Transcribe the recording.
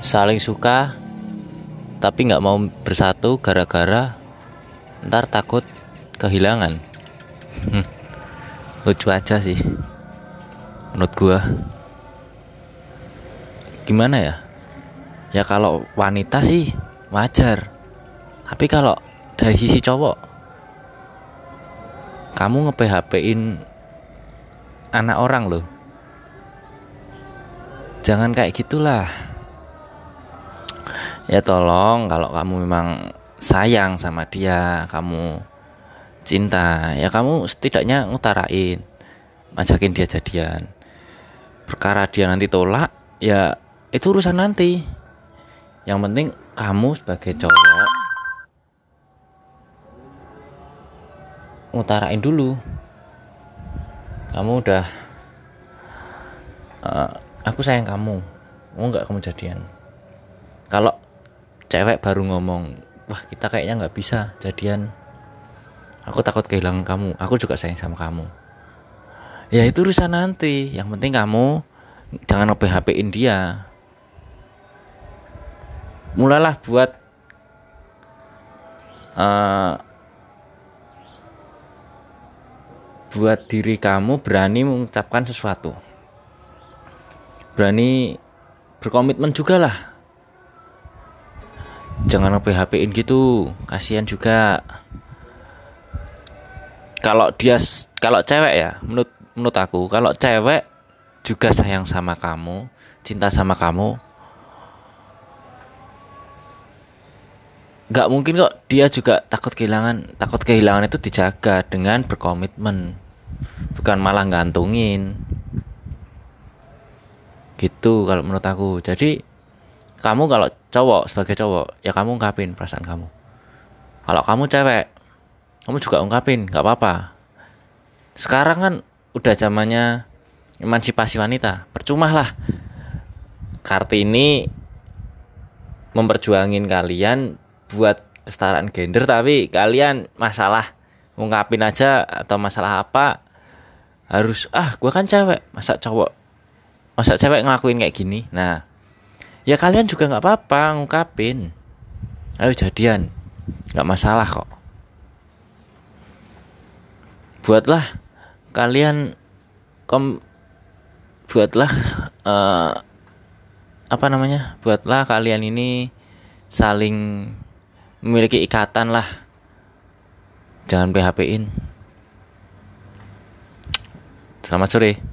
saling suka tapi nggak mau bersatu gara-gara ntar takut kehilangan. Lucu aja sih menurut gua. Gimana ya? Ya kalau wanita sih wajar tapi kalau dari sisi cowok kamu nge PHP in anak orang loh. Jangan kayak gitulah ya tolong kalau kamu memang sayang sama dia kamu cinta ya kamu setidaknya ngutarain ngajakin dia jadian. Perkara dia nanti tolak ya itu urusan nanti. Yang penting kamu sebagai cowok ngutarain dulu. Kamu udah uh, aku sayang kamu mau nggak kamu jadian? Kalau cewek baru ngomong wah kita kayaknya nggak bisa jadian. Aku takut kehilangan kamu. Aku juga sayang sama kamu. Ya itu urusan nanti. Yang penting kamu jangan php in dia. Mulailah buat uh, buat diri kamu berani mengucapkan sesuatu. Berani berkomitmen juga lah jangan php in gitu. Kasihan juga. Kalau dia kalau cewek ya menurut menurut aku kalau cewek juga sayang sama kamu cinta sama kamu nggak mungkin kok dia juga takut kehilangan takut kehilangan itu dijaga dengan berkomitmen bukan malah gantungin gitu kalau menurut aku. Jadi kamu kalau cowok sebagai cowok ya kamu ungkapin perasaan kamu. Kalau kamu cewek kamu juga ungkapin nggak apa-apa. Sekarang kan udah zamannya emansipasi wanita percuma lah kartini memperjuangin kalian buat kesetaraan gender tapi kalian masalah ngungkapin aja atau masalah apa harus ah gue kan cewek masa cowok masa cewek ngelakuin kayak gini? Nah ya kalian juga nggak apa-apa ngungkapin. Ayo jadian nggak masalah kok. Buatlah kalian kom buatlah uh, apa namanya? Buatlah kalian ini saling memiliki ikatan lah. Jangan PHP in selamat sore